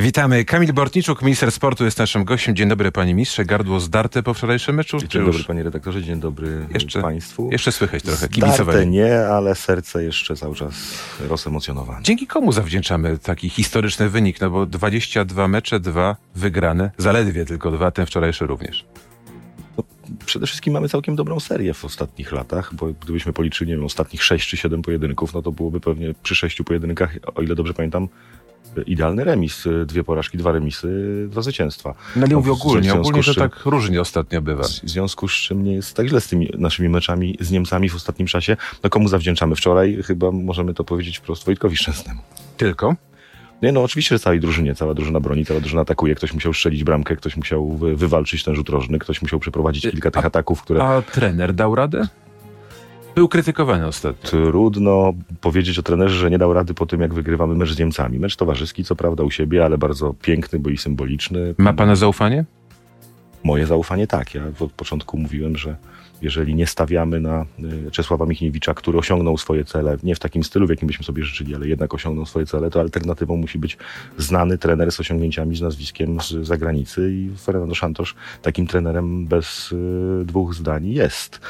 Witamy. Kamil Bortniczuk, minister sportu jest naszym gościem. Dzień dobry panie ministrze. Gardło zdarte po wczorajszym meczu? Dzień dobry panie redaktorze, dzień dobry Jeszcze- państwu. Jeszcze słychać trochę Zdarte kibicowanie. nie, ale serce jeszcze cały czas rozemocjonowane. Dzięki komu zawdzięczamy taki historyczny wynik? No bo 22 mecze, dwa wygrane, zaledwie tylko dwa, ten wczorajszy również. Przede wszystkim mamy całkiem dobrą serię w ostatnich latach, bo gdybyśmy policzyli nie wiem, ostatnich 6 czy 7 pojedynków, no to byłoby pewnie przy 6 pojedynkach, o ile dobrze pamiętam, idealny remis. Dwie porażki, dwa remisy, dwa zwycięstwa. No No, mówię ogólnie, ogólnie, czym- tak różnie ostatnio bywa. W związku z czym nie jest tak źle z tymi naszymi meczami z Niemcami w ostatnim czasie. No komu zawdzięczamy wczoraj? Chyba możemy to powiedzieć wprost Wojtkowi Szczęsnemu. Tylko? Nie, no oczywiście, że całej drużynie, cała drużyna broni, cała drużyna atakuje, ktoś musiał strzelić bramkę, ktoś musiał wy- wywalczyć ten rzut rożny, ktoś musiał przeprowadzić kilka tych a- ataków, które A trener dał radę? Był krytykowany ostatnio. trudno powiedzieć o trenerze, że nie dał rady po tym, jak wygrywamy mecz z Niemcami. Mecz towarzyski, co prawda u siebie, ale bardzo piękny, bo i symboliczny. Ma pana zaufanie? Moje zaufanie tak. Ja od początku mówiłem, że jeżeli nie stawiamy na y, Czesława Michniewicza, który osiągnął swoje cele, nie w takim stylu, w jakim byśmy sobie życzyli, ale jednak osiągnął swoje cele, to alternatywą musi być znany trener z osiągnięciami, z nazwiskiem z zagranicy i Fernando Santos takim trenerem bez y, dwóch zdań jest.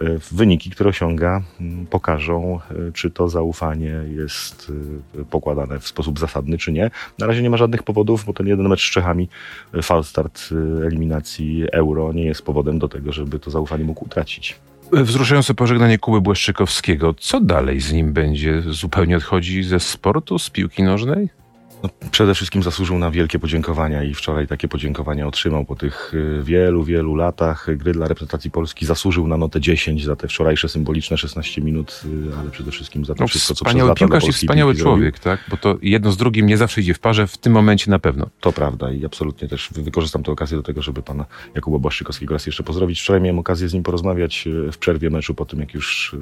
Y, Wyniki, które osiąga, pokażą, y, czy to zaufanie jest y, pokładane w sposób zasadny, czy nie. Na razie nie ma żadnych powodów, bo ten jeden mecz z Czechami, falstart eliminacji euro, nie jest powodem do tego, żeby to zaufanie mógł utracić. Wzruszające pożegnanie Kuby Błaszczykowskiego. Co dalej z nim będzie? Zupełnie odchodzi ze sportu, z piłki nożnej? No, przede wszystkim zasłużył na wielkie podziękowania i wczoraj takie podziękowania otrzymał po tych y, wielu, wielu latach gry dla reprezentacji Polski. Zasłużył na notę 10 za te wczorajsze symboliczne 16 minut, y, ale przede wszystkim za to No, wszystko, co przez lata piłkarz i wspaniały człowiek, tak? Bo to jedno z drugim nie zawsze idzie w parze, w tym momencie na pewno. To prawda i absolutnie też wy- wykorzystam tę okazję do tego, żeby pana Jakuba Błaszczykowskiego raz jeszcze pozdrowić. Wczoraj miałem okazję z nim porozmawiać e, w przerwie meczu, po tym jak już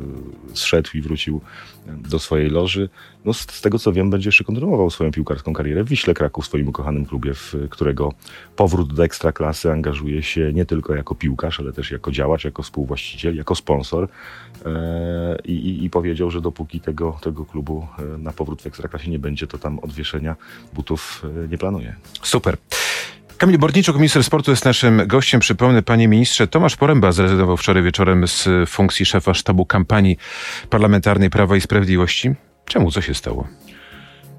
zszedł i wrócił do swojej loży. No, z, z tego co wiem, będzie jeszcze kontynuował swoją piłkarską karierę w Wiśle Kraków, swoim ukochanym klubie, w którego powrót do ekstraklasy angażuje się nie tylko jako piłkarz, ale też jako działacz, jako współwłaściciel, jako sponsor. E, I, i, I powiedział, że dopóki tego, tego klubu e, na powrót w ekstraklasie nie będzie, to tam odwieszenia butów e, nie planuje. Super. Kamil Bortniczuk, minister sportu, jest naszym gościem. Przypomnę, panie ministrze, Tomasz Poręba zrezygnował wczoraj wieczorem z funkcji szefa sztabu kampanii parlamentarnej Prawa i Sprawiedliwości. Czemu? Co się stało?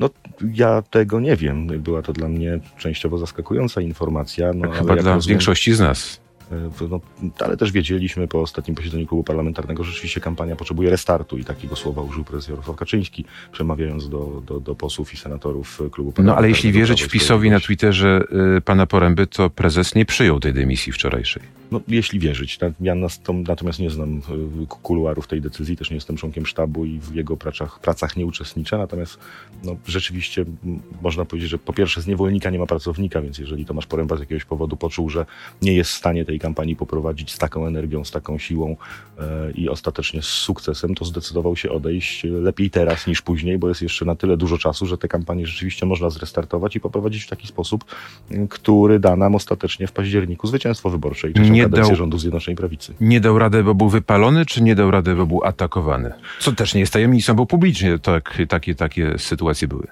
No, ja tego nie wiem. Była to dla mnie częściowo zaskakująca informacja. No, ale Chyba dla rozumiem, większości z nas. E, No, ale też wiedzieliśmy po ostatnim posiedzeniu klubu parlamentarnego, że rzeczywiście kampania potrzebuje restartu i takiego słowa użył prezes Jarosław Kaczyński, przemawiając do, do, do posłów i senatorów klubu No parlamentarnego. ale jeśli wierzyć wpisowi na. Twitterze y, pana Poręby, to prezes nie przyjął tej dymisji wczorajszej. No, jeśli wierzyć. Ja natomiast nie znam y, kuluarów tej decyzji, też nie jestem członkiem sztabu i w jego pracach, pracach nie uczestniczę. Natomiast no, rzeczywiście można powiedzieć, że po pierwsze z niewolnika nie ma pracownika, więc jeżeli Tomasz Poręba z jakiegoś powodu poczuł, że nie jest w stanie tej kampanii poprowadzić z taką energią, z taką siłą e, i ostatecznie z sukcesem, to zdecydował się odejść lepiej teraz niż później, bo jest jeszcze na tyle dużo czasu, że tę kampanię rzeczywiście można zrestartować i poprowadzić w taki sposób, który da nam ostatecznie w październiku zwycięstwo wyborcze i trzecią Nie kadencję dał- rządu Zjednoczonej Prawicy. Nie dał rady, bo był wypalony, czy nie dał rady, bo był atakowany? Co też nie jest tajemnicą, bo publicznie tak, takie, takie sytuacje były.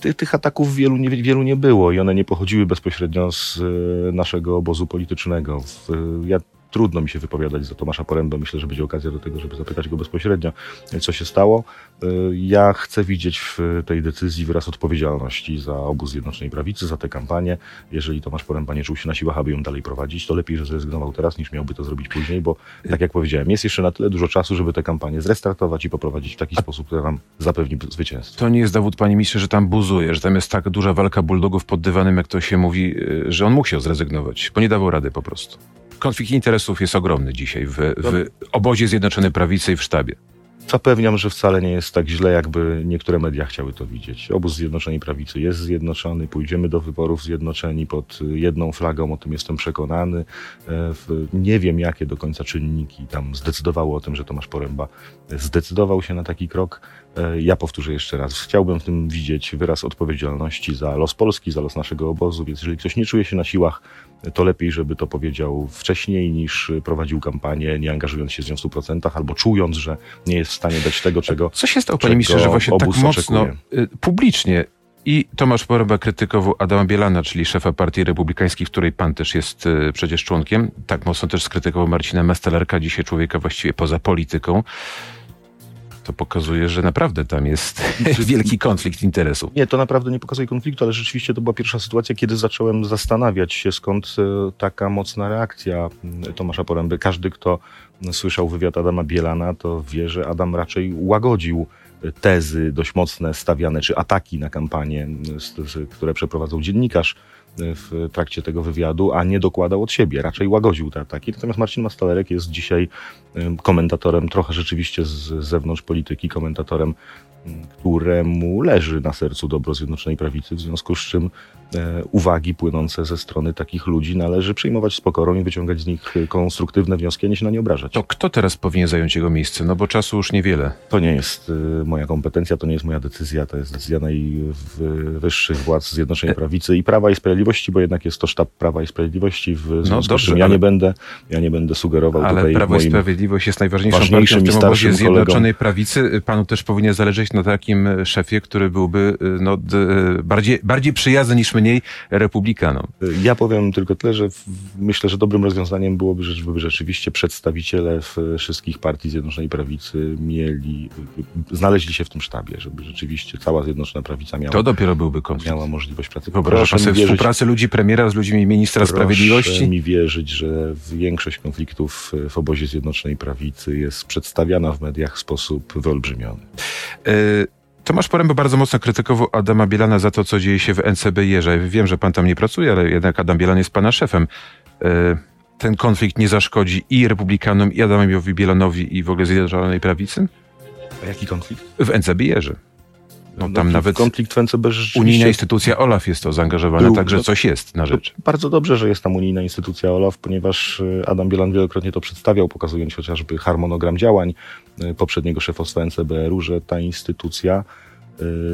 Ty, tych ataków wielu nie, wielu nie było i one nie pochodziły bezpośrednio z e, naszego obozu politycznego. W, ja Trudno mi się wypowiadać za Tomasza Porębę. Myślę, że będzie okazja do tego, żeby zapytać go bezpośrednio, co się stało. E, Ja chcę widzieć w tej decyzji wyraz odpowiedzialności za obóz Zjednoczonej Prawicy, za tę kampanię. Jeżeli Tomasz Poręba nie czuł się na siłach, aby ją dalej prowadzić, to lepiej, że zrezygnował teraz, niż miałby to zrobić później, bo tak jak powiedziałem, jest jeszcze na tyle dużo czasu, żeby tę kampanię zrestartować i poprowadzić w taki sposób, który nam zapewni zwycięstwo. To nie jest dowód, panie ministrze, że tam buzuje, że tam jest tak duża walka bulldogów pod dywanem, jak to się mówi, y, że on musiał zrezygnować, bo nie dawał rady po prostu. Konflikt interesów jest ogromny dzisiaj w, w obozie Zjednoczonej Prawicy i w sztabie. Zapewniam, że wcale nie jest tak źle, jakby niektóre media chciały to widzieć. Obóz Zjednoczonej Prawicy jest zjednoczony, pójdziemy do wyborów zjednoczeni pod jedną flagą, o tym jestem przekonany. E, Nie wiem, jakie do końca czynniki tam zdecydowały o tym, że Tomasz Poręba zdecydował się na taki krok. E, Ja powtórzę jeszcze raz, chciałbym w tym widzieć wyraz odpowiedzialności za los Polski, za los naszego obozu, więc jeżeli ktoś nie czuje się na siłach, to lepiej, żeby to powiedział wcześniej, niż prowadził kampanię, nie angażując się z nią w 100%, albo czując, że nie jest w stanie dać tego, czego Co się stało, panie ministrze, że właśnie tak mocno oczekuje. y, publicznie I Tomasz Poręba krytykował Adama Bielana, czyli szefa Partii Republikańskiej, w której pan też jest y, przecież członkiem. Tak mocno też skrytykował Marcina Mestelerka, dzisiaj człowieka właściwie poza polityką. To pokazuje, że naprawdę tam jest wielki konflikt interesów. Nie, to naprawdę nie pokazuje konfliktu, ale rzeczywiście to była pierwsza sytuacja, kiedy zacząłem zastanawiać się, skąd e, taka mocna reakcja mm, Tomasza Poręby. Każdy, kto słyszał wywiad Adama Bielana, to wie, że Adam raczej łagodził tezy dość mocne stawiane, czy ataki na kampanię, które przeprowadzał dziennikarz w trakcie tego wywiadu, a nie dokładał od siebie, raczej łagodził te ataki. Natomiast Marcin Mastalerek jest dzisiaj komentatorem trochę rzeczywiście z zewnątrz polityki, komentatorem, któremu leży na sercu dobro Zjednoczonej Prawicy, w związku z czym E, uwagi płynące ze strony takich ludzi należy przyjmować z pokorą i wyciągać z nich konstruktywne wnioski, a nie się na nie obrażać. To kto teraz powinien zająć jego miejsce? No bo czasu już niewiele. To nie jest e, moja kompetencja, to nie jest moja decyzja, to jest decyzja najwyższych władz Zjednoczonej Prawicy i Prawa i Sprawiedliwości, bo jednak jest to sztab Prawa i Sprawiedliwości, w no związku no dobrze, z czym ja, ale... nie będę, ja nie będę sugerował ale tutaj Prawo i Sprawiedliwość jest najważniejszą partią w tym obozie Zjednoczonej Prawicy. Panu też powinien zależeć na takim szefie, który byłby no, bardziej, bardziej przyjazny niż mniej republikanom. Ja powiem tylko tyle, że myślę, że dobrym rozwiązaniem byłoby, żeby rzeczywiście przedstawiciele wszystkich partii Zjednoczonej Prawicy mieli, znaleźli się w tym sztabie, żeby rzeczywiście cała Zjednoczona Prawica miała, to dopiero byłby konflikt. miała możliwość pracy. Wyobraża sobie wierzyć, współpracę ludzi premiera z ludźmi ministra proszę sprawiedliwości? mi wierzyć, że większość konfliktów w obozie Zjednoczonej Prawicy jest przedstawiana w mediach w sposób wyolbrzymiony. Y Tomasz Poręba bardzo mocno krytykował Adama Bielana za to, co dzieje się w NCB Jerze. Wiem, że pan tam nie pracuje, ale jednak Adam Bielan jest pana szefem. E, ten konflikt nie zaszkodzi i republikanom, i Adamowi Bielanowi, i w ogóle Zjednoczonej Prawicy? A jaki konflikt? W NCB Jerze. No, tam nawet konflikt w NCB Unijna instytucja OLAF jest to zaangażowana, był, także coś jest na rzecz. Bardzo dobrze, że jest tam unijna instytucja OLAF, ponieważ y, Adam Bielan wielokrotnie to przedstawiał, pokazując chociażby harmonogram działań y, poprzedniego szefostwa NCBR-u, że ta instytucja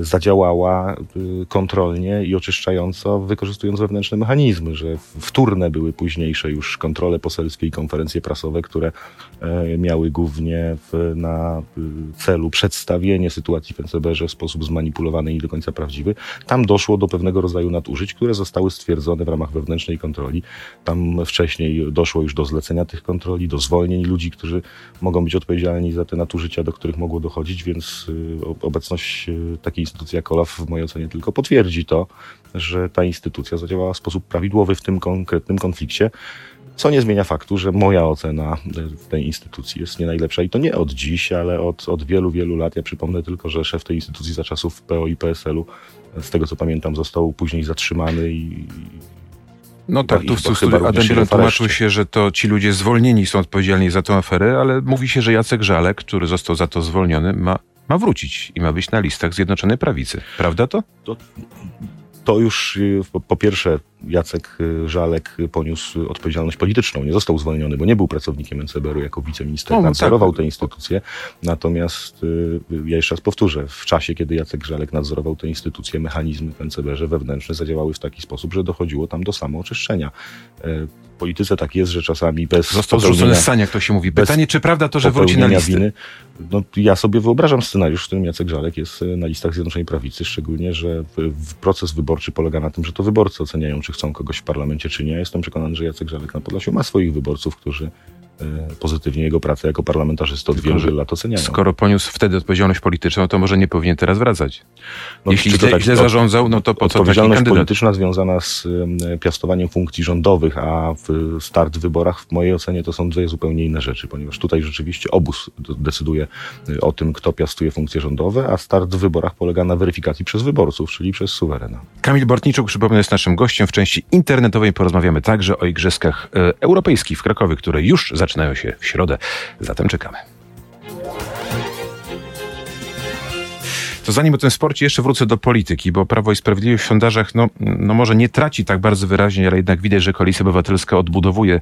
zadziałała y, kontrolnie i oczyszczająco, wykorzystując wewnętrzne mechanizmy, że wtórne były późniejsze już kontrole poselskie i konferencje prasowe, które e, miały głównie na y, celu przedstawienie sytuacji w NCBR w sposób zmanipulowany i nie do końca prawdziwy. Tam doszło do pewnego rodzaju nadużyć, które zostały stwierdzone w ramach wewnętrznej kontroli. Tam wcześniej doszło już do zlecenia tych kontroli, do zwolnień ludzi, którzy mogą być odpowiedzialni za te nadużycia, do których mogło dochodzić, więc obecność takiej instytucji jak OLAF w mojej ocenie tylko potwierdzi to, że ta instytucja zadziałała w sposób prawidłowy w tym konkretnym konflikcie, co nie zmienia faktu, że moja ocena w tej instytucji jest nie najlepsza i to nie od dziś, ale od, od wielu, wielu lat. Ja przypomnę tylko, że szef tej instytucji za czasów PO i PSL-u, z tego co pamiętam, został później zatrzymany i no tak, tu w studiu Adam Bielan tłumaczył się, że to ci ludzie zwolnieni są odpowiedzialni za tę aferę, ale mówi się, że Jacek Żalek, który został za to zwolniony, ma ma wrócić i ma być na listach Zjednoczonej Prawicy. Prawda to? To, to już y, po pierwsze Jacek y, Żalek poniósł odpowiedzialność polityczną. Nie został zwolniony, bo nie był pracownikiem NCBR-u jako wiceminister, no, nadzorował tak. tę instytucję. Natomiast y, ja jeszcze raz powtórzę, w czasie, kiedy Jacek Żalek nadzorował tę instytucję, mechanizmy w NCBR-ze wewnętrzne zadziałały w taki sposób, że dochodziło tam do samooczyszczenia e, polityce tak jest, że czasami bez Został zrzucony z sania, jak to się mówi. Pytanie, czy prawda to, że wróci na listy? Winy, no, ja sobie wyobrażam scenariusz, w którym Jacek Żalek jest na listach Zjednoczonej Prawicy, szczególnie, że proces wyborczy polega na tym, że to wyborcy oceniają, czy chcą kogoś w parlamencie, czy nie. Jestem przekonany, że Jacek Żalek na Podlasiu ma swoich wyborców, którzy E, pozytywnie jego pracę jako parlamentarzysty od wielu lat oceniają. Skoro poniósł wtedy odpowiedzialność polityczną, to może nie powinien teraz wracać. No, Jeśli źle, tak, źle zarządzał, no to po co Odpowiedzialność polityczna związana z piastowaniem funkcji rządowych, a start w wyborach w mojej ocenie to są dwie zupełnie inne rzeczy, ponieważ tutaj rzeczywiście obóz decyduje y, o tym, kto piastuje funkcje rządowe, a start w wyborach polega na weryfikacji przez wyborców, czyli przez suwerena. Kamil Bortniczuk, przypomnę, jest naszym gościem. W części internetowej porozmawiamy także o Igrzyskach e, Europejskich w Krakowie, które już zaczęły zaczynają się w środę. Zatem czekamy. To zanim o tym sporcie, jeszcze wrócę do polityki, bo Prawo i Sprawiedliwość w sondażach, no, no może nie traci tak bardzo wyraźnie, ale jednak widać, że Koalicja Obywatelska odbudowuje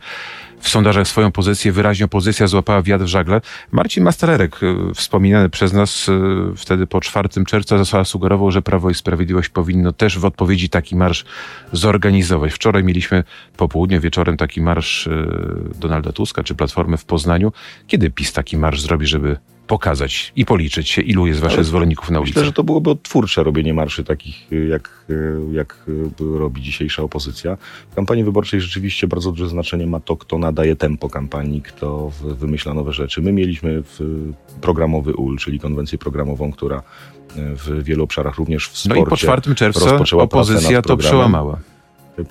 w sondażach swoją pozycję. Wyraźnie opozycja złapała wiatr w żagle. Marcin Mastererek, e, wspominany przez nas e, wtedy po 4 czerwca, zasada sugerował, że Prawo i Sprawiedliwość powinno też w odpowiedzi taki marsz zorganizować. Wczoraj mieliśmy po południu, wieczorem taki marsz e, Donalda Tuska czy Platformy w Poznaniu. Kiedy PiS taki marsz zrobi, żeby pokazać i policzyć się, ilu jest waszych zwolenników na ulicy? Myślę, że to byłoby odtwórcze robienie marszy takich, y, jak, y, jak y, robi dzisiejsza opozycja. W kampanii wyborczej rzeczywiście bardzo duże znaczenie ma to, kto nadaje tempo kampanii, kto wymyśla nowe rzeczy. My mieliśmy programowy UL, czyli konwencję programową, która w wielu obszarach, również w sporcie. No i po 4 czerwca opozycja to przełamała.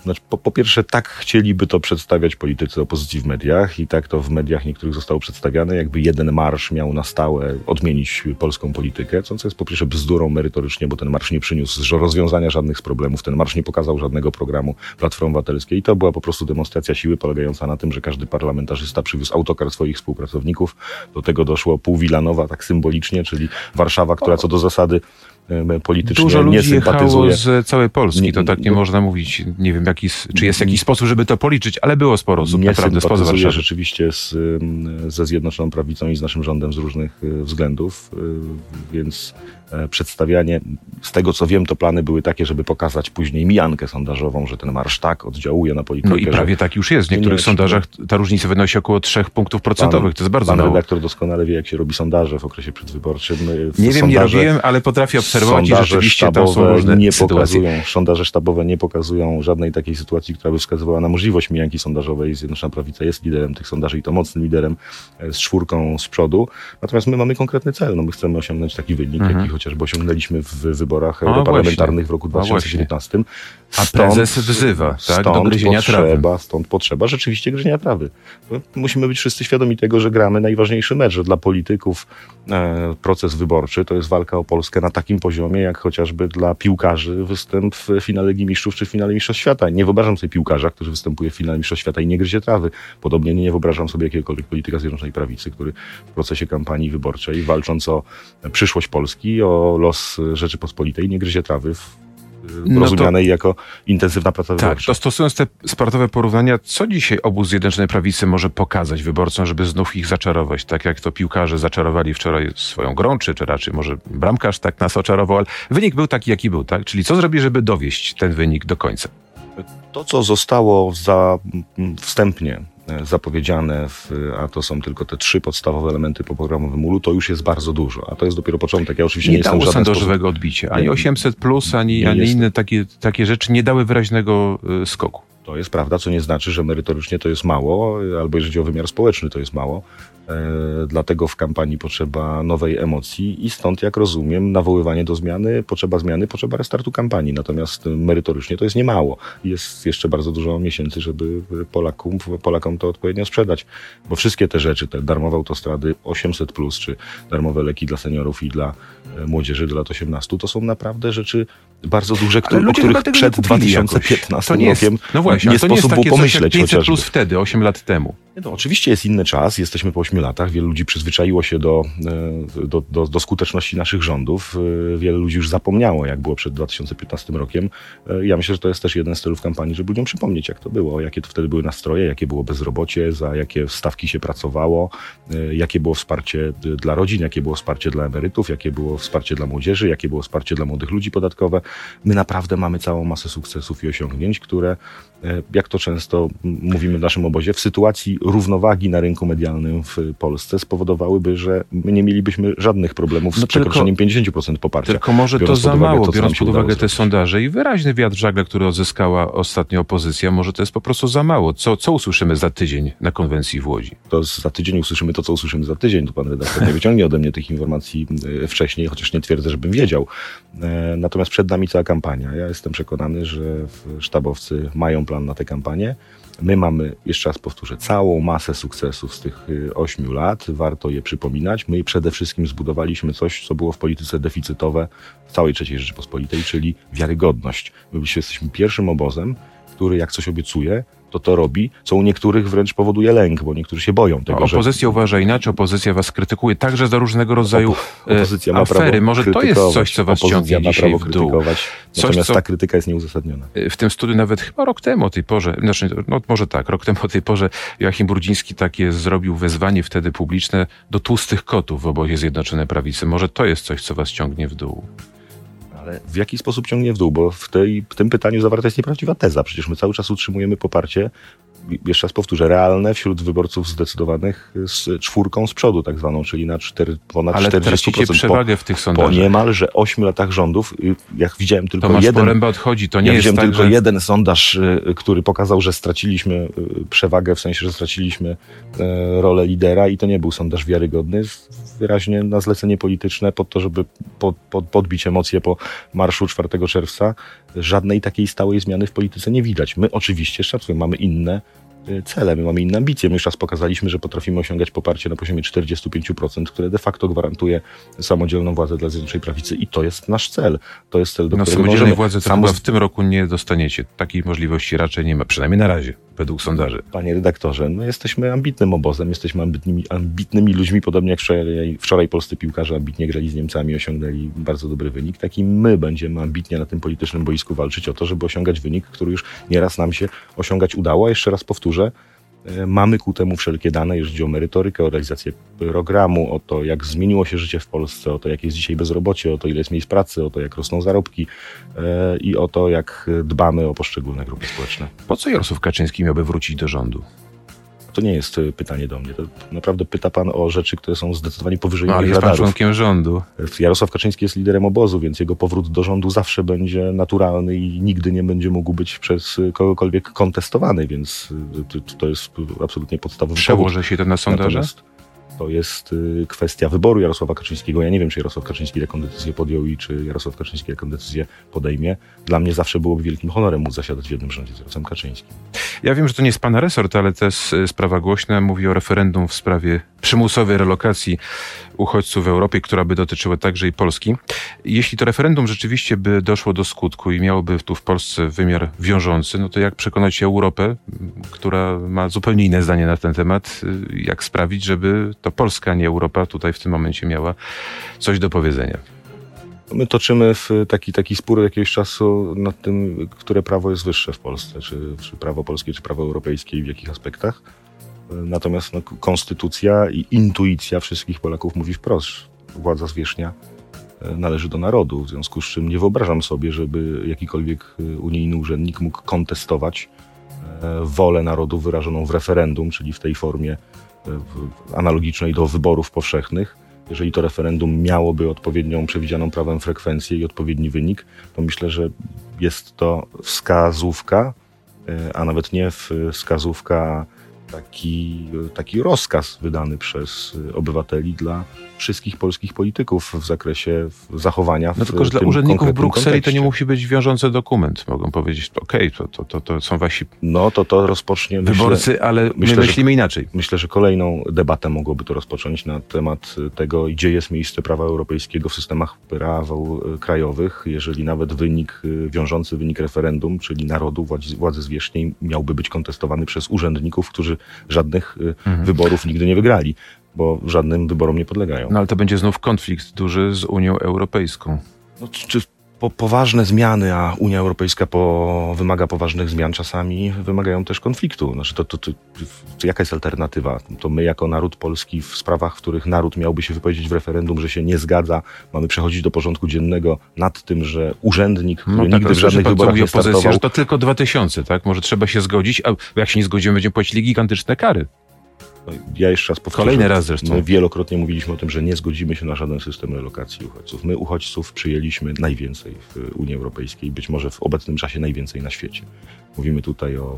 Znaczy, po, po, pierwsze, tak chcieliby to przedstawiać politycy opozycji w mediach i tak to w mediach niektórych zostało przedstawiane, jakby jeden marsz miał na stałe odmienić polską politykę, co jest po pierwsze bzdurą merytorycznie, bo ten marsz nie przyniósł rozwiązania żadnych z problemów, ten marsz nie pokazał żadnego programu Platformy Obywatelskiej i to była po prostu demonstracja siły polegająca na tym, że każdy parlamentarzysta przywiózł autokar swoich współpracowników. Do tego doszło pół Wilanowa, tak symbolicznie, czyli Warszawa, która co do zasady politycznie Dużo nie ludzi sympatyzuje. jechało z całej Polski, to tak nie można mówić. Nie wiem, jaki, czy jest jakiś sposób, żeby to policzyć, ale było sporo osób nie naprawdę spoza Warszawy. rzeczywiście z, ze Zjednoczoną Prawicą i z naszym rządem z różnych e, względów, e, więc E, przedstawianie. Z tego co wiem, to plany były takie, żeby pokazać później mijankę sondażową, że ten marsz tak oddziałuje na politykę. No i prawie że... tak już jest. W niektórych nie, sondażach ta różnica wynosi około 3 punktów procentowych. Pan, to jest bardzo pan mało. redaktor doskonale wie, jak się robi sondaże w okresie przedwyborczym. W nie wiem, nie robiłem, ale potrafię obserwować i rzeczywiście tam są różne nie sytuacje. Pokazują, sondaże sztabowe nie pokazują żadnej takiej sytuacji, która by wskazywała na możliwość mijanki sondażowej. Zjednoczona Prawica jest liderem tych sondaży i to mocnym liderem e, z czwórką z przodu. Natomiast my mamy konkretny cel. No my chcemy osiągnąć taki wynik, mhm. jaki chociażby osiągnęliśmy w wyborach no europarlamentarnych w roku 2019. A prezes wzywa tak, stąd do gryzienia potrzeba, trawy. Stąd potrzeba rzeczywiście gryzienia trawy. Musimy być wszyscy świadomi tego, że gramy najważniejszy mecz, że dla polityków e, proces wyborczy to jest walka o Polskę na takim poziomie, jak chociażby dla piłkarzy występ w finale Ligi Mistrzów czy w finale Mistrzostw Świata. Nie wyobrażam sobie piłkarza, który występuje w finale Mistrzostw Świata i nie gryzie trawy. Podobnie nie wyobrażam sobie jakiegokolwiek polityka Zjednoczonej Prawicy, który w procesie kampanii wyborczej, walcząc o przyszłość Polski, o los Rzeczypospolitej, nie gryzie trawy w no rozumianej to, jako intensywna praca tak, wyborcza. To stosując te sportowe porównania, co dzisiaj obóz Zjednoczonej Prawicy może pokazać wyborcom, żeby znów ich zaczarować, tak jak to piłkarze zaczarowali wczoraj swoją grą, czy, czy raczej może bramkarz tak nas oczarował, ale wynik był taki, jaki był, tak? Czyli co zrobi, żeby dowieść ten wynik do końca? To, co zostało za wstępnie E, zapowiedziane, w, a to są tylko te trzy podstawowe elementy po programowym ulu, to już jest bardzo dużo, a to jest dopiero początek. Ja oczywiście nie, nie jestem dało sondażowego odbicia. Ani 800 plus, ani, ani inne takie, takie rzeczy nie dały wyraźnego y, skoku. To jest prawda, co nie znaczy, że merytorycznie to jest mało, albo jeżeli o wymiar społeczny to jest mało. E, dlatego w kampanii potrzeba nowej emocji i stąd, jak rozumiem, nawoływanie do zmiany, potrzeba zmiany, potrzeba restartu kampanii. Natomiast merytorycznie to jest niemało. Jest jeszcze bardzo dużo miesięcy, żeby Polakom, Polakom to odpowiednio sprzedać. Bo wszystkie te rzeczy, te darmowe autostrady 800, plus, czy darmowe leki dla seniorów i dla e, młodzieży do lat 18, to są naprawdę rzeczy bardzo duże, które, o których przed 2015 rokiem jest, no właśnie, nie sposób było pomyśleć. 500 plus wtedy, 8 lat temu. No, oczywiście jest inny czas, jesteśmy po 8 latach, wielu ludzi przyzwyczaiło się do, e, do, do, do, skuteczności naszych rządów, e, wiele ludzi już zapomniało, jak było przed 2015 rokiem. E, ja myślę, że to jest też jeden z celów kampanii, żeby ludziom przypomnieć, jak to było, jakie to wtedy były nastroje, jakie było bezrobocie, za jakie stawki się pracowało, jakie było wsparcie dla rodzin, jakie było wsparcie dla emerytów, jakie było wsparcie dla młodzieży, jakie było wsparcie dla młodych ludzi podatkowe. My naprawdę mamy całą masę sukcesów i osiągnięć, które, jak to często mówimy w naszym obozie, w sytuacji równowagi na rynku medialnym w Polsce spowodowałyby, że my nie mielibyśmy żadnych problemów z no przekroczeniem tylko, 50% poparcia. Tylko może to za mało, to, biorąc pod uwagę te sondaże i wyraźny wiatr żagle, który odzyskała ostatnio opozycja, może to jest po prostu za mało. Co, co usłyszymy za tydzień na konwencji w Łodzi? To za tydzień usłyszymy to, co usłyszymy za tydzień. To pan redaktor nie wyciągnie ode mnie tych informacji e, wcześniej, chociaż nie twierdzę, żebym wiedział. E, natomiast przed nami cała kampania. Ja jestem przekonany, że sztabowcy mają plan na tę kampanię. My mamy, jeszcze raz powtórzę, całą masę sukcesów z tych y, ośmiu lat. Warto je przypominać. My przede wszystkim zbudowaliśmy coś, co było w polityce deficytowe w całej III Rzeczypospolitej, czyli wiarygodność. My jesteśmy pierwszym obozem, który jak coś obiecuje, to to robi, co u niektórych wręcz powoduje lęk, bo niektórzy się boją tego, A opozycja że... uważa inaczej, opozycja was krytykuje także za różnego rodzaju Op e, opozycja ma afery. Może to jest coś, co was opozycja ciągnie dzisiaj w dół. Coś, natomiast co... ta krytyka jest nieuzasadniona. E, w tym studiu nawet chyba rok temu o tej porze, znaczy, no może tak, rok temu o tej porze Joachim Brudziński takie zrobił wezwanie wtedy publiczne do tłustych kotów w obozie Zjednoczonej Prawicy. Może to jest coś, co was ciągnie w dół. Ale w jaki sposób ciągnie w dół? Bo w, tej, w tym pytaniu zawarta jest nieprawdziwa teza. Przecież my cały czas utrzymujemy poparcie jeszcze raz powtórzę, realne wśród wyborców zdecydowanych z czwórką z przodu tak zwaną, czyli na 4, ponad Ale 40%. tracicie przewagę w tych po, po sondażach. niemalże 8 latach rządów, y, jak widziałem tylko Tomasz jeden... Poręba odchodzi. To nie ja jest widziałem tak, tylko że... jeden sondaż, y, który pokazał, że straciliśmy y, przewagę, w sensie, że straciliśmy e, rolę lidera i to nie był sondaż wiarygodny, wyraźnie na zlecenie polityczne po to, żeby pod, pod, podbić emocje po marszu 4 czerwca. Żadnej takiej stałej zmiany w polityce nie widać. My oczywiście, szacuję, mamy inne cele, my mamy inne ambicje. My już raz pokazaliśmy, że potrafimy osiągać poparcie na poziomie 45%, które de facto gwarantuje samodzielną władzę dla Zjednoczonej Prawicy i to jest nasz cel. To jest cel, do No którego samodzielnej możemy władzy to samo w tym roku nie dostaniecie. Takiej możliwości raczej nie ma, przynajmniej na razie, według sondaży. Panie redaktorze, no jesteśmy ambitnym obozem, jesteśmy ambitnymi, ambitnymi ludźmi, podobnie jak wczoraj, wczoraj polscy piłkarze ambitnie grali z Niemcami, osiągnęli bardzo dobry wynik. Tak i my będziemy ambitnie na tym politycznym boisku walczyć o to, żeby osiągać wynik, który już nieraz nam się osiągać udało. Jeszcze raz powtórzę, mamy ku temu wszelkie dane, jeżeli chodzi o merytorykę, o realizację programu, o to, jak zmieniło się życie w Polsce, o to, jak jest dzisiaj bezrobocie, o to, ile jest miejsc pracy, o to, jak rosną zarobki e, i o to, jak dbamy o poszczególne grupy społeczne. Po co Jarosław Kaczyński miałby wrócić do rządu? To nie jest y, pytanie do mnie. To naprawdę pyta pan o rzeczy, które są zdecydowanie powyżej No, ale jest pan członkiem rządu. Jarosław Kaczyński jest liderem obozu, więc jego powrót do rządu zawsze będzie naturalny i nigdy nie będzie mógł być przez kogokolwiek kontestowany, więc y, to- jest absolutnie podstawowy powód. Przełoży się to na sondaże? Natomiast to jest y, kwestia wyboru Jarosława Kaczyńskiego. Ja nie wiem, czy Jarosław Kaczyński taką decyzję podjął i czy Jarosław Kaczyński taką decyzję podejmie. Dla mnie zawsze byłoby wielkim honorem móc zasiadać w jednym rządzie z Jarosławem Kaczyńskim. Ja wiem, że to nie jest pana resort, ale to jest y, sprawa głośna. Mówi o referendum w sprawie przymusowej relokacji uchodźców w Europie, która by dotyczyła także i Polski. Jeśli to referendum rzeczywiście by doszło do skutku i miałoby tu w Polsce wymiar wiążący, no to jak przekonać Europę, która ma zupełnie inne zdanie na ten temat, y, jak sprawić, żeby to Polska, nie Europa tutaj w tym momencie miała coś do powiedzenia? My toczymy w taki, taki spór jakiegoś czasu nad tym, które prawo jest wyższe w Polsce, czy, czy prawo polskie, czy prawo europejskie i w jakich aspektach. Natomiast no, konstytucja i intuicja wszystkich Polaków mówi wprost, władza zwierzchnia e, należy do narodu, w związku z czym nie wyobrażam sobie, żeby jakikolwiek e, unijny urzędnik mógł kontestować e, wolę narodu wyrażoną w referendum, czyli w tej formie analogicznej do wyborów powszechnych. Jeżeli to referendum miałoby odpowiednią, przewidzianą prawem frekwencję i odpowiedni wynik, to myślę, że jest to wskazówka, e, a nawet nie wskazówka, taki, taki rozkaz wydany przez obywateli dla wszystkich polskich polityków w zakresie zachowania w No tylko, że dla urzędników Brukseli to nie kontekście. musi być wiążący dokument. Mogą powiedzieć, okej, to, to, to, to są wasi No to to rozpocznie, myślę, wyborcy, ale myślę, my że- myślimy inaczej. Myślę, że kolejną debatę mogłoby to rozpocząć na temat tego, gdzie jest miejsce prawa europejskiego w systemach praw e, krajowych, jeżeli nawet wynik, wiążący wynik referendum, czyli narodu, władzy, władzy zwierzchniej, miałby być kontestowany przez urzędników, którzy żadnych e, Mhm. wyborów nigdy nie wygrali, bo żadnym wyborom nie podlegają. No ale to będzie znów konflikt duży z Unią Europejską. No, czy, po, poważne zmiany, a Unia Europejska po, wymaga poważnych zmian, czasami wymagają też konfliktu. Znaczy, to, to, to, to jaka jest alternatywa? To my jako naród polski w sprawach, w których naród miałby się wypowiedzieć w referendum, że się nie zgadza, mamy przechodzić do porządku dziennego nad tym, że urzędnik, który No tak, nigdy w żadnych wyborach nie startował, że to tylko 2000, tak? Może trzeba się zgodzić, a jak się nie zgodzimy, będziemy płacili gigantyczne kary. Ja jeszcze raz powtórzę. Kolejny raz zresztą. My wielokrotnie mówiliśmy o tym, że nie zgodzimy się na żaden system relokacji uchodźców. My uchodźców przyjęliśmy najwięcej w Unii Europejskiej, być może w obecnym czasie najwięcej na świecie. Mówimy tutaj o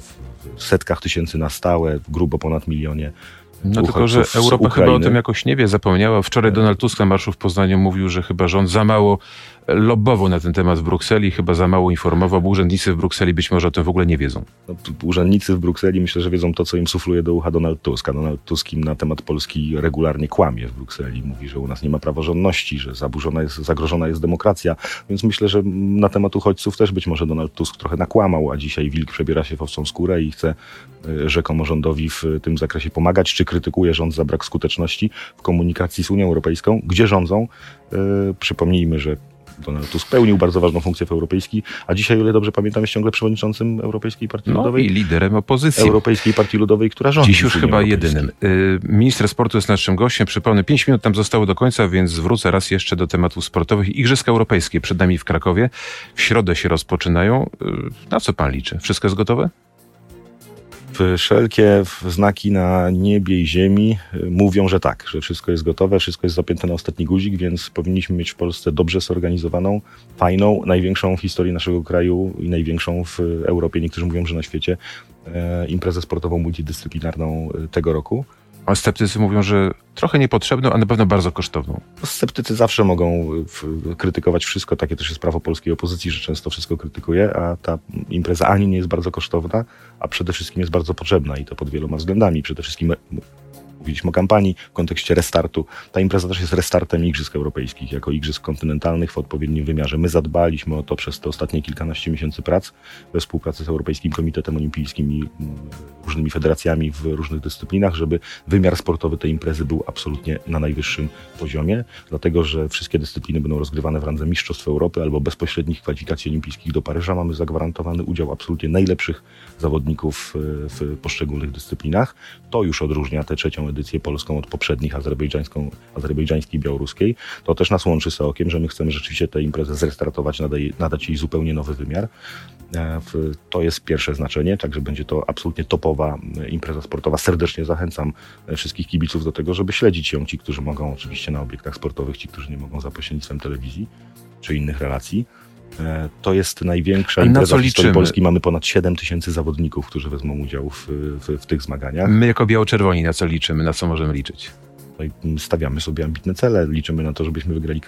setkach tysięcy na stałe, grubo ponad milionie. No tylko, że Europa chyba o tym jakoś nie wie, zapomniała. Wczoraj Donald Tusk na marszu w Poznaniu mówił, że chyba rząd za mało lobbował na ten temat w Brukseli, chyba za mało informował, bo urzędnicy w Brukseli być może o tym w ogóle nie wiedzą. No, urzędnicy w Brukseli myślę, że wiedzą to, co im sufluje do ucha Donald Tusk. A Donald Tusk im na temat Polski regularnie kłamie w Brukseli. Mówi, że u nas nie ma praworządności, że zaburzona jest, zagrożona jest demokracja. Więc myślę, że na temat uchodźców też być może Donald Tusk trochę nakłamał, a dzisiaj wilk przebiera się w owczą skórę i chce y, rzekomo rządowi w tym zakresie pomagać, czy krytykuje rząd za brak skuteczności w komunikacji z Unią Europejską, gdzie rządzą. Y, Przypomnijmy, że Donald Tusk pełnił bardzo ważną funkcję w Europejskiej, a dzisiaj, o ile dobrze pamiętam, jest ciągle przewodniczącym Europejskiej Partii No Ludowej. i liderem opozycji. Europejskiej Partii Ludowej, która rządzi. Dziś już chyba jedynym. Y, Minister sportu jest naszym gościem. Przypomnę, 5 minut tam zostało do końca, więc wrócę raz jeszcze do tematów sportowych. Igrzyska Europejskie przed nami w Krakowie. W środę się rozpoczynają. Y, Na co pan liczy? Wszystko jest gotowe? Wszelkie znaki na niebie i ziemi y, mówią, że tak, że wszystko jest gotowe, wszystko jest zapięte na ostatni guzik, więc powinniśmy mieć w Polsce dobrze zorganizowaną, fajną, największą w historii naszego kraju i największą w Europie, niektórzy mówią, że na świecie, e, imprezę sportową multidyscyplinarną y, tego roku. A sceptycy mówią, że trochę niepotrzebną, a na pewno bardzo kosztowną. Sceptycy zawsze mogą w, krytykować wszystko, takie też jest prawo polskiej opozycji, że często wszystko krytykuje, a ta impreza ani nie jest bardzo kosztowna, a przede wszystkim jest bardzo potrzebna i to pod wieloma względami. Przede wszystkim mówiliśmy o kampanii w kontekście restartu. Ta impreza też jest restartem Igrzysk Europejskich, jako Igrzysk kontynentalnych w odpowiednim wymiarze. My zadbaliśmy o to przez te ostatnie kilkanaście miesięcy prac we współpracy z Europejskim Komitetem Olimpijskim i mm, różnymi federacjami w różnych dyscyplinach, żeby wymiar sportowy tej imprezy był absolutnie na najwyższym poziomie, dlatego że wszystkie dyscypliny będą rozgrywane w randze Mistrzostw Europy albo bezpośrednich kwalifikacji olimpijskich do Paryża. Mamy zagwarantowany udział absolutnie najlepszych zawodników e, w poszczególnych dyscyplinach. To już odróżnia tę trzecią edycję polską od poprzednich azerbejdżańską, azerbejdżańskiej białoruskiej. To też nas łączy z okiem, że my chcemy rzeczywiście tę imprezę zrestartować, nadać jej zupełnie nowy wymiar. E, to jest pierwsze znaczenie, także będzie to absolutnie topowa impreza sportowa. Serdecznie zachęcam e, wszystkich kibiców do tego, żeby śledzić ją. Ci, którzy mogą oczywiście na obiektach sportowych, ci, którzy nie mogą za pośrednictwem telewizji czy innych relacji. E, to jest największa impreza w historii liczymy? Polski. Mamy ponad 7 tysięcy zawodników, którzy wezmą udział w, w, w tych zganiach. My jako biało-czerwoni na co liczymy, na co możemy liczyć? Stawiamy sobie ambitne cele, liczymy na to, żebyśmy wygrali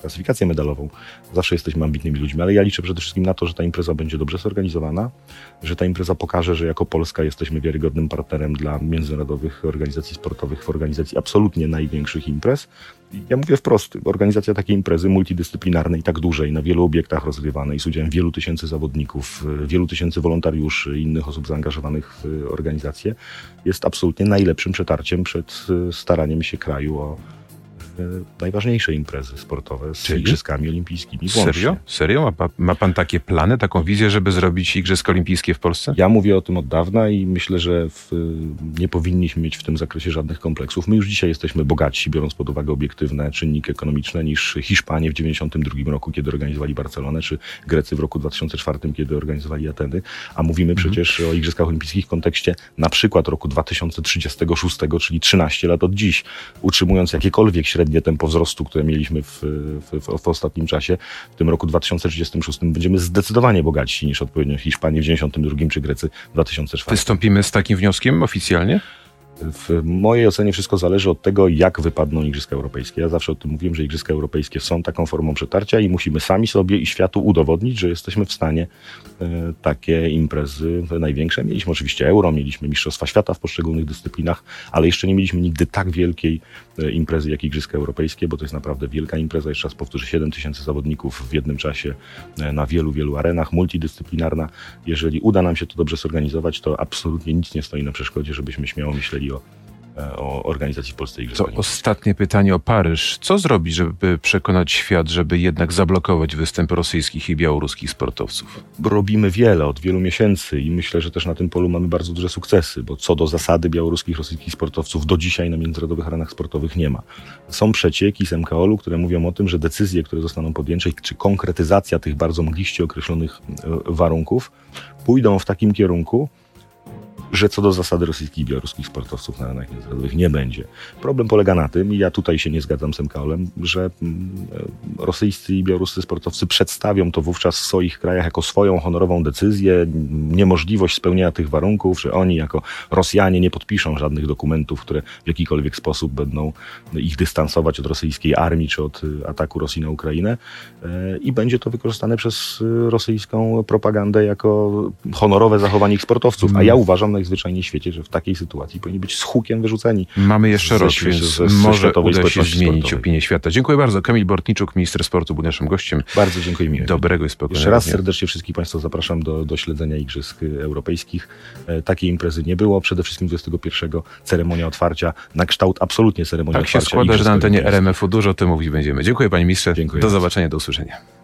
klasyfikację medalową. Zawsze jesteśmy ambitnymi ludźmi, ale ja liczę przede wszystkim na to, że ta impreza będzie dobrze zorganizowana, że ta impreza pokaże, że jako Polska jesteśmy wiarygodnym partnerem dla międzynarodowych organizacji sportowych w organizacji absolutnie największych imprez. Ja mówię wprost, organizacja takiej imprezy multidyscyplinarnej, tak dużej, na wielu obiektach rozgrywanej, z udziałem wielu tysięcy zawodników, wielu tysięcy wolontariuszy, innych osób zaangażowanych w organizację, jest absolutnie najlepszym przetarciem przed staraniem się kraju o najważniejsze imprezy sportowe z Czyli? Igrzyskami Olimpijskimi. Włącznie. Serio? Serio? Ma, ma, pan takie plany, taką wizję, żeby zrobić Igrzyska Olimpijskie w Polsce? Ja mówię o tym od dawna i myślę, że w, nie powinniśmy mieć w tym zakresie żadnych kompleksów. My już dzisiaj jesteśmy bogatsi, biorąc pod uwagę obiektywne czynniki ekonomiczne, niż Hiszpanie w 1992 roku, kiedy organizowali Barcelonę, czy Grecy w roku 2004, kiedy organizowali Ateny. A mówimy mhm. przecież o Igrzyskach Olimpijskich w kontekście na przykład roku 2036, czyli 13 lat od dziś, utrzymując jakiekolwiek średnie średnie tempo wzrostu, które mieliśmy w, w, w, ostatnim czasie, w tym roku 2036 będziemy zdecydowanie bogatsi niż odpowiednio Hiszpanie w 1992 czy Grecy w 2004. Wystąpimy z takim wnioskiem oficjalnie? W mojej ocenie wszystko zależy od tego, jak wypadną Igrzyska Europejskie. Ja zawsze o tym mówiłem, że Igrzyska Europejskie są taką formą przetarcia i musimy sami sobie i światu udowodnić, że jesteśmy w stanie e, takie imprezy największe. Mieliśmy oczywiście Euro, mieliśmy Mistrzostwa Świata w poszczególnych dyscyplinach, ale jeszcze nie mieliśmy nigdy tak wielkiej e, imprezy jak Igrzyska Europejskie, bo to jest naprawdę wielka impreza. Jeszcze raz powtórzę, 7 tysięcy zawodników w jednym czasie e, na wielu, wielu arenach, multidyscyplinarna. Jeżeli uda nam się to dobrze zorganizować, to absolutnie nic nie stoi na przeszkodzie, żebyśmy śmiało myśleli o, e, o organizacji Polskiej Igrzysk. To ostatnie pytanie o Paryż. Co zrobić, żeby przekonać świat, żeby jednak zablokować występ rosyjskich i białoruskich sportowców? Robimy wiele od wielu miesięcy i myślę, że też na tym polu mamy bardzo duże sukcesy, bo co do zasady białoruskich, rosyjskich sportowców do dzisiaj na międzynarodowych arenach sportowych nie ma. Są przecieki z MKOL-u, które mówią o tym, że decyzje, które zostaną podjęte, czy konkretyzacja tych bardzo mgliście określonych e, warunków pójdą w takim kierunku, że co do zasady rosyjskich i białoruskich sportowców na arenach międzynarodowych nie będzie. Problem polega na tym, i ja tutaj się nie zgadzam z MKOL-em, że mm, rosyjscy i białoruscy sportowcy przedstawią to wówczas w swoich krajach jako swoją honorową decyzję, niemożliwość spełnienia tych warunków, że oni jako Rosjanie nie podpiszą żadnych dokumentów, które w jakikolwiek sposób będą ich dystansować od rosyjskiej armii czy od y, ataku Rosji na Ukrainę e, i będzie to wykorzystane przez y, rosyjską propagandę jako honorowe zachowanie ich sportowców. A ja mm. uważam, najzwyczajniej w świecie, że w takiej sytuacji powinni być z hukiem wyrzuceni. Mamy jeszcze rok, więc ze, może uda się zmienić sportowej. opinię świata. Dziękuję bardzo. Kamil Bortniczuk, minister sportu, był naszym gościem. Bardzo dziękuję. Miłego. Dobrego i spokojnego Jeszcze raz serdecznie wszystkich Państwa zapraszam do, do śledzenia Igrzysk Europejskich. E, takiej imprezy nie było. Przede wszystkim 21 ceremonia otwarcia na kształt absolutnie ceremonii tak otwarcia. Tak się składa, że na antenie RMF-u dużo o tym mówić będziemy. Dziękuję Panie Ministrze. Dziękuję do zobaczenia, do usłyszenia.